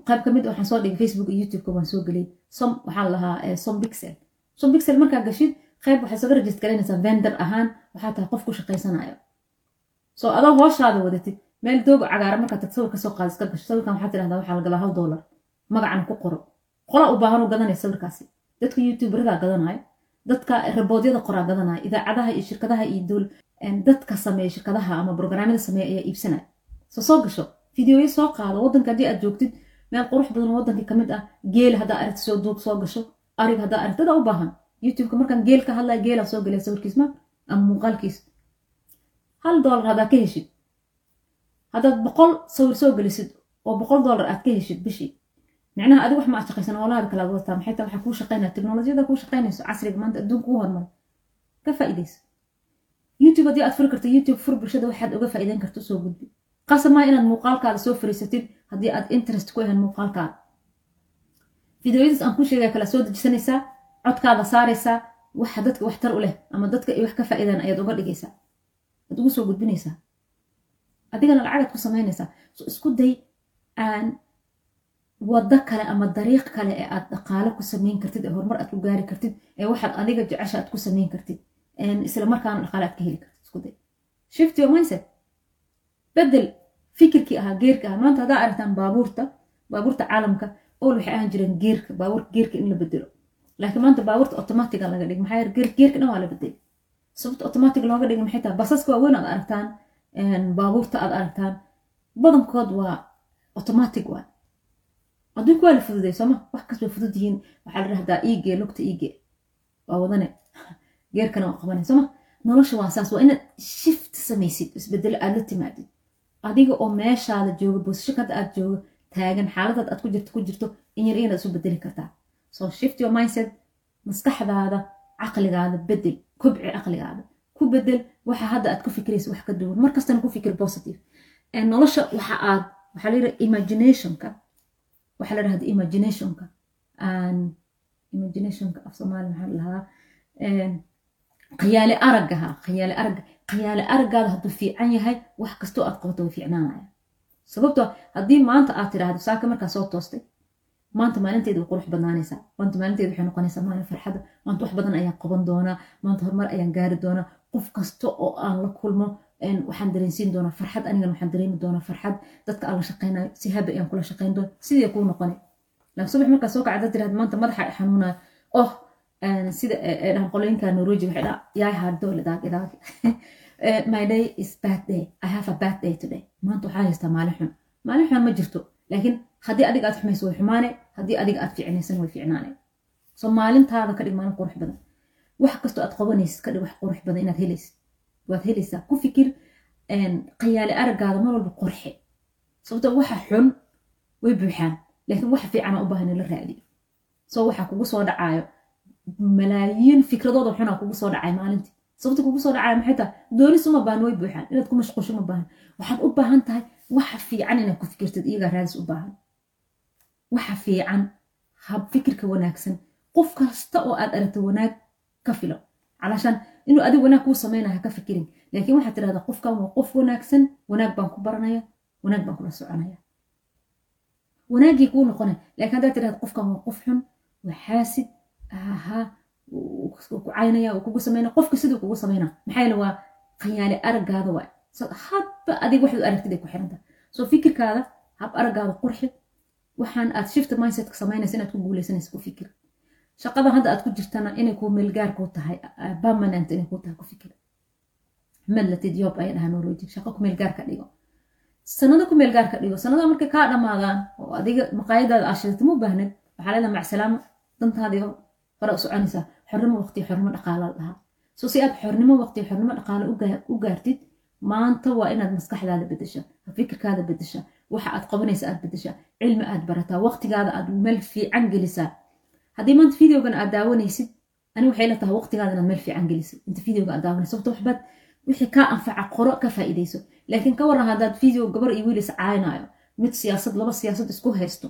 qayb ka waxaan soo dhigay facebook iyo youtube-ka waan soo geliyay. Som waxaa lahaa som bixel som bixel markaa gashid qayb waxaad isaga rajist garaynaysaa vendor ahaan. Waxaa tahay qof ku shaqaysanayo soo adoo hooshaada wadatid meel dooga cagaara markaa tag sawir ka soo qaada iska gasho. Sawirkan waxaa tidhahdaa waxaa la galaa hal dollar. Magacana ku qoro. Qola u baahan u gadanaya sawirkaasi. Dadka youtuberada gadanayo dadka raboodyada qoraa gadanaya idaacadaha iyo shirkadaha iyo dol dadka sameeya shirkadaha ama brograamyada sameeya ayaa iibsanaya. Soo soo gasho. Fideoyo soo qaado. Waddanka haddii aad joogtid meel qurux badan waddankii ka ah geel haddaa aragti soo duub soo gasho. Arig haddaa aragti dadaa u baahan. Youtubeka markaan geel ka hadlaya geelaa soo gelaya sawirkiis ma ama muuqaalkiis hal dollar haddaa ka heshid? Haddaad boqol sawir soo gelisid oo boqol dollar aad ka heshid bishii? Micnaha adiga wax ma aad shaqaysan oolaada kale aad wataa maxay taa waxaa kuu shaqaynaya? Teknolojiyada kuu shaqaynayso casriga maanta adduunka kuu hormar ka faa'iidaysa youtube haddii aad furi karto youtube fur bulshada waxaad uga faa'iidayn karto soo gudbi. Qasab maa inaad muuqaalkaada soo fariisatid haddii aad interest ku ahayn muuqaalkaada. Fideoyadaas aan kuu sheegaya kala soo dejisanaysaa codkaada saaraysaa waxa dadka waxtar u leh ama dadka ay wax ka faa'iidaan ayaad uga dhigaysaa aad ugu soo gudbinaysaa? Adigana lacagaad ku samaynaysaa? So isku day aan waddo kale ama dariiq kale ee aad dhaqaale ku samayn kartid ee horumar aad ku gaari kartid ee waxaad adiga jecesha aad ku samayn kartid isla markaana dhaqaale aad ka heli kartid. Isku day. Shift your mindset. Bedel fikirkii ahaa geerka ahaa. Maanta haddaa aragtaan baabuurta baabuurta caalamka ool waxay ahaan jireen geerka baabuurka geerka in la bedelo laakiin maanta baabuurta automatiga laga dhig maxaa yeele geerka dhan waa la bedelay sababta automatic looga dhigay maxay tahay? Basaska waaweyn aad aragtaan baabuurta aad aragtaan. Badankood waa automatic waa adduunka waa la fududay sooma wax kas way fudud yihiin. Waxaa la dhahdaa iigee lugta iigee. Waa wadane. *laughs* Geerkana waa qabanay sooma nolosha waa saas. Waa inaad shift samaysid isbedelo aad la timaadid. Adiga oo meeshaada jooga boosasho hadda aad jooga taagan xaaladaad aad ku jirto ku jirto in yar inaad isu bedeli kartaa. So shift your mindset maskaxdaada caqligaada bedel kobci caqligaada ku bedel waxa hadda aad ku fikiraysa wax ka duwan. Markastana ku fikir positive. Nolosha waxa aad waxaa la yidhaha imaginationka waxaa la dhahda imaginationka imaginationka af soomaali maxaa la dhahaa khiyaale aragaha khiyaale aragga. Khiyaale araggaada hadduu fiican yahay wax kastoo aad qabato way fiicnaanaya. Sababtoo haddii maanta aad tidhaahdo saaka markaa soo toostay maanta maalinteeda qurux badnaanaysaa maanta maalinteeda waxay noqonaysaa maalin farxada maanta wax badan ayaan qaban doonaa maanta horumar ayaan gaari doonaa qof kasta oo aan la kulmo waxaan dareensiin doonaa farxad anigan waxaan dareemi doonaa farxad dadka aan la shaqaynayo si habi ayaan kula shaqayn doona sidii kuu laakiin subax markaa soo kacda tirahda maanta madaxa xanuunaya oh sida dhahan qolooyinka norweji waxay dhaa yaay haardole daag idaag. *laughs* My day is bad day. I have a bad day today. Maanta waxaa haystaa maalin xun. Maalin xun ma jirto laakiin haddii adiga aad xumayso way xumaane haddii adiga aad fiicnaysan way fiicnaane. So maalintaada ka dhig maalin qurux badan. Wax kastoo aad qabanaysid ka dhig wax qurux badan inaad helaysid. Waad helaysaa ku fikir khiyaale araggaada mar walba qurxe. Sababto waxa xun way buuxaan laakiin waxa fiicana u baahan la raadiyo. So waxa kugu soo dhacaayo malaayiin fikradooda xunaa kugu soo dhacay maalintii. Sababta kugu soo dhacaya maxay tahay? Doonis uma baahan way buuxaan. Inaad ku mashquusho ma baahan. Waxaad u baahan tahay waxa fiican inaad ku fikirtid iyagaa raadis u baahan waxa fiican hab fikirka wanaagsan. Qof kasta oo aad aragto wanaag ka filo. Calashaan inuu adig wanaag kuu sameynaya ha ka fikirin. Laakiin waxaad tidhahdaa qofkan waa qof wanaagsan wanaag baan ku baranaya wanaag baan kula soconaya. Wanaaggii kuu noqonaya laakiin haddaad tidhahda qofkan waa qof xun waa xaasid aha ku caynaya uu kugu sameynaya qofka siduu kugu sameynaa. Maxaa yeele waa khayaale araggaada waay hadba adig waxaad aragtid ay ku xiran tahay soo fikirkaada hab araggaada qurxi waxaan aad shift mindsetka samaynaysa inaad ku guuleysanaysa ku fikir. Shaqadan hadda aad ku jirtana inay kuu meelgaar kuu tahay permanent inay kuu tahay ku fikir. Madlatid yob ay dhahaa norweji shaqo ku meelgaar ka dhigo. Sanado ku meelgaar ka dhigo sanada markay kaa dhamaadaan oo adiga maqaayadaada aashidata ma baahnid waxaa leedaha macsalaamo dantaadii hore u soconaysaa xornimo waqti xornimo dhaqaala dhahaa. So si aad xornimo waqti xornimo dhaqaale u gaartid maanta waa inaad maskaxdaada bedesha fikirkaada bedesha waxa aad qabanaysa aad bedesha cilmi aad barataa. Waqtigaada aad meel fiican gelisaa. Haddii maanta videogan aad daawanaysid ani waxay la tahay waqtigaada inaad meel fiican gelisid inta videoga aad daawanaysid sababto waxbaad wixii kaa anfaca qoro ka faa'iidayso. Laakiin ka waran haddaad video gabar iyo wiil is caaynayo mid siyaasad laba siyaasad isku haysto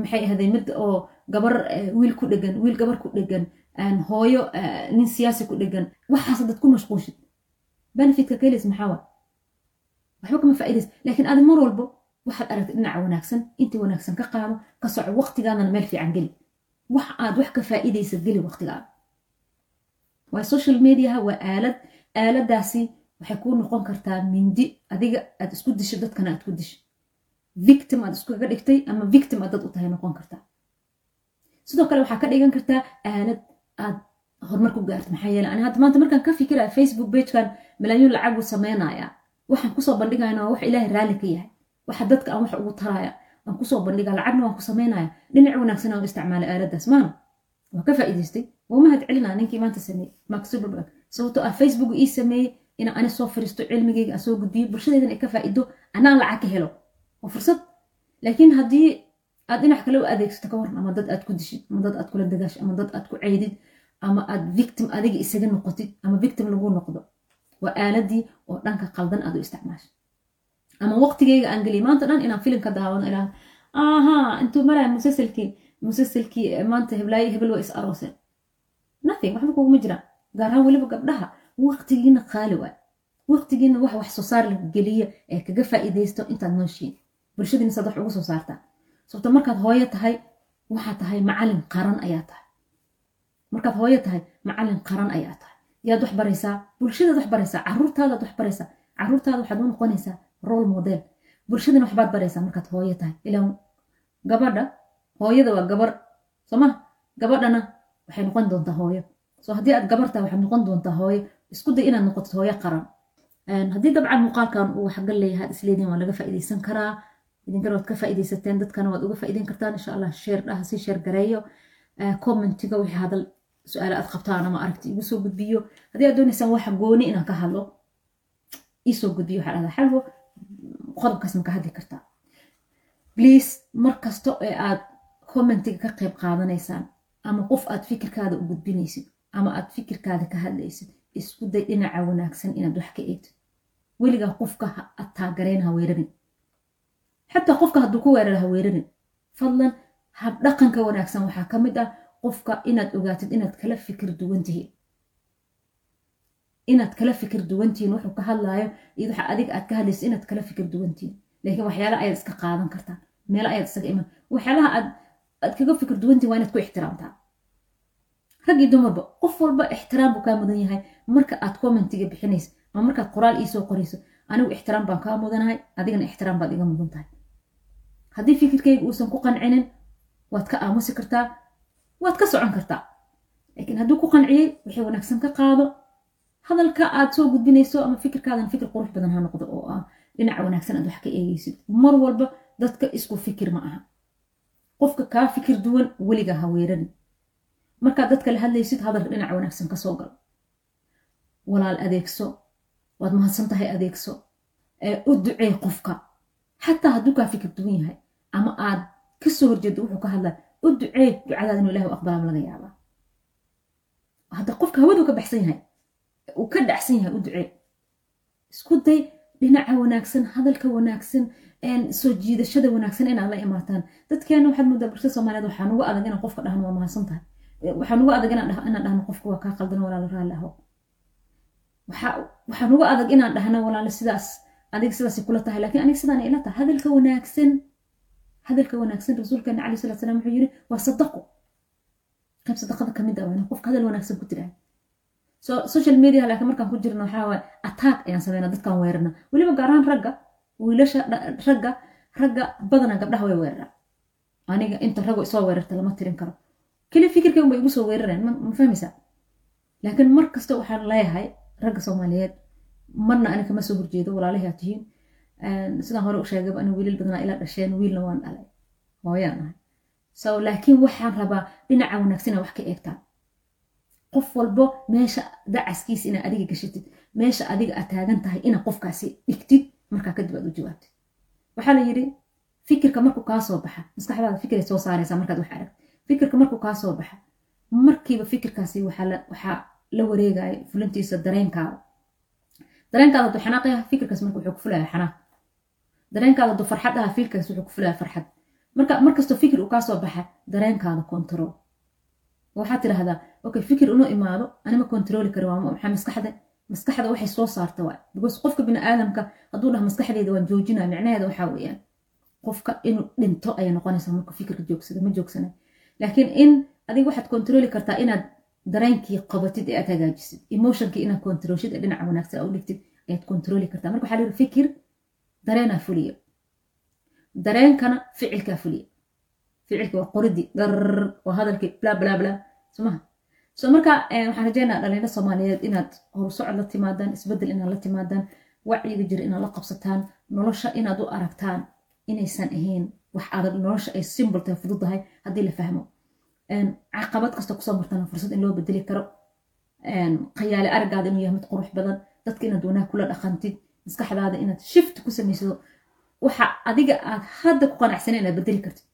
maxay ahday mid oo gabar wiil ku dhegan wiil gabar ku dhegan hooyo nin siyaasi ku dhegan waxaas dad ku mashquushid benefitka maxaa waa? Waxba kama faa'iidays laakiin adi mar walbo waxaad aragtay dhinaca wanaagsan intii wanaagsan ka qaado ka soco waqtigaadana meel fiican geli wax aad wax ka faa'iidaysa geli waqtigaada. Waa social mediaha waa aalad. Aaladaasi waxay kuu noqon kartaa mindi. Adiga aad isku disho dadkana aad ku disho. Victim aad iskuga dhigtay ama victim aad dad u tahay noqon kartaa sidoo kale waxaa ka dhigan kartaa aalad aad horumar ku gaarto. Maxaa yeele ani hadda maanta markaan ka fikiraya facebook pagekan malaayiin lacagu sameynaya. Waxaan ku soo bandhigayna waa wax ilaahay raalli ka yahay waxa dadka aan wax ugu taraya aan ku soo bandhiga lacagna waan ku sameynaya. Dhinac wanaagsan aan u isticmaalay aaladaas maana waa ka faa'iidaystay. Waa mahad celinaa ninkii maanta sameeyey mark zuckerberg. Sababtoo ah facebook ii sameeyey inaan ani soo fariisto cilmigeyga aan soo gudbiyo bulshadeedan ay ka faa'iido anaan lacag ka helo. Waa fursad. Laakiin haddii aad dhinac kale u adeegsato ka waran ama dad aad ku dishid ama dad aad kula dagaasho ama dad aad ku ceydid ama aad victim adiga isaga noqotid ama victim lagu noqdo waa aaladii oo dhanka qaldan aad u isticmaasho ama waqtigeyga aan geliy maanta dhan inaan filimka daawado ilaa aha intuu maraya musasalkii musasalkii maanta heblaaye hebel waa is arooseen. Nothing waxba kuguma jiraan gaar weliba gabdhaha waqtigiina qaali waay. Waqtigiina wax wax soo saar la geliya ee kaga faa'iidaysto intaad nooshiin. Bulshadiina saad wax ugu soo saartaa. Sababto markaad hooyo tahay waxaa tahay macalin qaran ayaa tahay. Markaad hooyo tahay macalin qaran ayaa tahay. Yaad wax baraysaa bulshadaad wax baraysaa caruurtaadaad wax baraysaa caruurtaada waxaad u noqonaysaa role model. Bulshadana waxbaad baraysaa markaad hooyo tahay. Ilaan gabadha hooyada waa gabar sooma gabadhana waxay noqon doontaa hooyo. So haddii aad gabar tahay waxaad noqon doontaa hooyo isku day inaad noqotid hooyo qaran. Haddii dabcan muuqaalkan uu waxgal leeyahay ad isleediin waa laga faa'iidaysan karaa. Idinkana waad ka faa'iidaysateen dadkana waad uga faa'iidayn kartaan. Insha allah sheer dhaha sheer gareeyo. Commentiga wixii hadal su'aale aad qabtaan ama aragti igu soo gudbiyo. Haddii aad doonaysaan waxa gooni inaan ka hadlo iisoo gudbiyo waxaa dhahdaa xalwo qodobkaas ma ka hadli kartaa please mar kasta ee aad commentiga ka qayb qaadanaysaan ama qof aad fikirkaada u gudbinaysid ama aad fikirkaada ka hadlaysid isku day dhinaca wanaagsan inaad wax ka eegtid weligaa qofka aad taagarayn ha weerarin xataa qofka hadduu ku weerara ha weerarin fadlan habdhaqanka wanaagsan waxaa ka mid ah qofka inaad ogaatid inaad kala fikir duwan tihiin inaad kala fikir duwantihiin wuxuu ka hadlaayo iyo waxa adiga aad ka hadlaysid inaad kala fikir duwantihiin laakiin waxyaala ayaad iska qaadan kartaan meelo ayaad isaga iman. Waxyaalaha aad aad kaga fikir duwantihiin waa inaad ku ixtiraamtaa. Rag dumarba qof walba ixtiraam buu kaa mudan yahay. Marka aad commentiga bixinaysa ama markaad qoraal iisoo qorayso anigu ixtiraam baan kaa mudanahay adigana ixtiraam baad iga mudan tahay. Haddii fikirkayga uusan ku qancinin waad ka aamusi kartaa waad ka socon kartaa. Laakiin hadduu ku qanciyey wixii wanaagsan ka qaado hadalka aad soo gudbinayso ama fikirkaadan fikir qurux badan ha noqdo oo ah dhinaca wanaagsan aad wax ka eegaysid. Mar walba dadka isku fikir ma aha. Qofka kaa fikir duwan weliga ha weerarin markaad dadka la hadlaysid hadalka dhinaca wanaagsan ka soo gal. Walaal adeegso waad mahadsan tahay adeegso. U ducee qofka. Xataa hadduu kaa fikir duwan yahay ama aad ka soo horjeedo wuxuu ka hadlaa u ducee ducadaada inuu ilahi u aqbalaama laga yaabaa. Hadda qofka hawadu ka baxsan yahay uu ka dhacsan yahay u ducee isku day dhinaca wanaagsan hadalka wanaagsan soo jiidashada wanaagsan inaad la imaataan. Dadkeena waxaad moodaa bulshada soomaaliyeed waxaa nugu adag inaan qofka dhahno waa mahadsan tahay waxaa nugu adag inaan dhahno qofka waa kaa qaldan walaalo raalli aho. Waxaa nugu adag inaan dhahno walaalo sidaas adiga sidaas kula tahay laakiin aniga sidaan ila tahay. Hadalka wanaagsan hadalka wanaagsan rasuulkeena calayi salatu salam wuxuu yiri waa sadaqo. Qayb sadaqada ka mid ah qofka hadal wanaagsan ku so social media laakiin markaan ku jirna waxaa waaye attack ayaan sameynaa dadkaan weerarna. Weliba gaar ahaan ragga wiilasha ragga ragga badana gabdhaha way weeraraan. Aniga inta ragoo isoo weerarta lama tirin karo. Keli fikirkaygun bay igu soo weerareen ma fahmaysaa? Laakiin mar kasta waxaan leeyahay ragga soomaaliyeed marna ani kama soo horjeedo walaalahaa tihiin. Sidaan hore u sheegaba ani wiilal badanaa ila dhasheen wiilna waan dhalay. Hooyaan ahay. So laakiin waxaan rabaa dhinaca wanaagsan wax ka eegtaan qof walbo meesha dacaskiisa inaa adiga gashatid meesha adiga aad taagan tahay inaa qofkaasi dhigtid markaa kadib aad u jawaabtid. Waxaa la yidhi fikirka markuu kaa soo baxa maskaxdaada fikiray soo saaraysaa markaad wax arag fikirka markuu kaa soo baxa markiiba fikirkaasi waxaa la wareegaya fulintiisa dareenkaada. Dareenkaada hadduu xanaaq fikirkaas marka wuxuu ku fulaya xanaaq. Dareenkaada hadduu farxad aha fikirkaas wuxuu ku fulaya farxad. Marka markastoo fikir uu kaa soo baxa dareenkaada control. Waxaad tidhahdaa okay fikir inuu imaado anima controli kari waa maxaa maskaxda maskaxda waxay soo saarta waa. Because qofka bini aadamka hadduu dhaha maskaxdeeda waan joojinaa micnaheeda waxaa weeyaan qofka inuu dhinto ayay noqonaysaa marka fikirka joogsada ma joogsana. Laakiin in adiga waxaad controli kartaa inaad dareenkii qabatid ee aad hagaajisid emotionkii inaad controlshid ee dhinaca wanaagsan u dhigtid ayaad controli kartaa. Marka waxaa lihi fikir dareenaa fuliya. Dareenkana ficilkaa fuliya. Ficilka waa qoridii darr waa hadalkii bla somaha so marka waxaan rajeynaa dhalinyaro soomaaliyeed inaad horusocod la timaadaan isbeddel inaad la timaadaan wacyiga jira inaad la qabsataan nolosha inaad u aragtaan inaysan ahayn wax adag nolosha ay simbol tahay fududahay haddii la fahmo. Caqabad kasta ku soo martana fursad in loo bedeli karo. Khayaali aragaada inuu yahay mid qurux badan dadka inaad wanaag kula dhaqantid maskaxdaada inaad shift ku samaysado waxa adiga aad hadda ku qanacsana inaad bedeli kartid.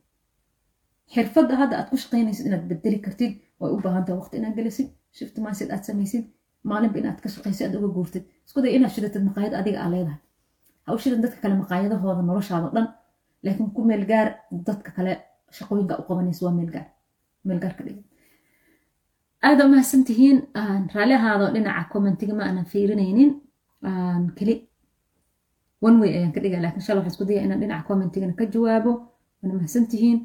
Xirfadda hadda aad ku shaqaynaysid inaad bedeli kartid way u baahan waqti inaad gelisid shift mindset aad samaysid. Maalinba inaad ka shaqaysid aad uga guurtid. Isku day inaad shidatid maqaayad adiga aa leedahay. Ha u shidan dadka kale maqaayadahooda noloshaada dhan. Laakiin ku meel gaar dadka kale shaqooyinka u qabanaysa waa meel gaar. Meel gaar ka dhigan aada umahadsan tihiin raalli ahaado dhinaca commentiga ma aanan fiirinaynin. Keli one way ayaan ka dhigaa laakiin shala waxaan isku daya inaan dhinaca commentigana ka jawaabo. Waana mahadsan tihiin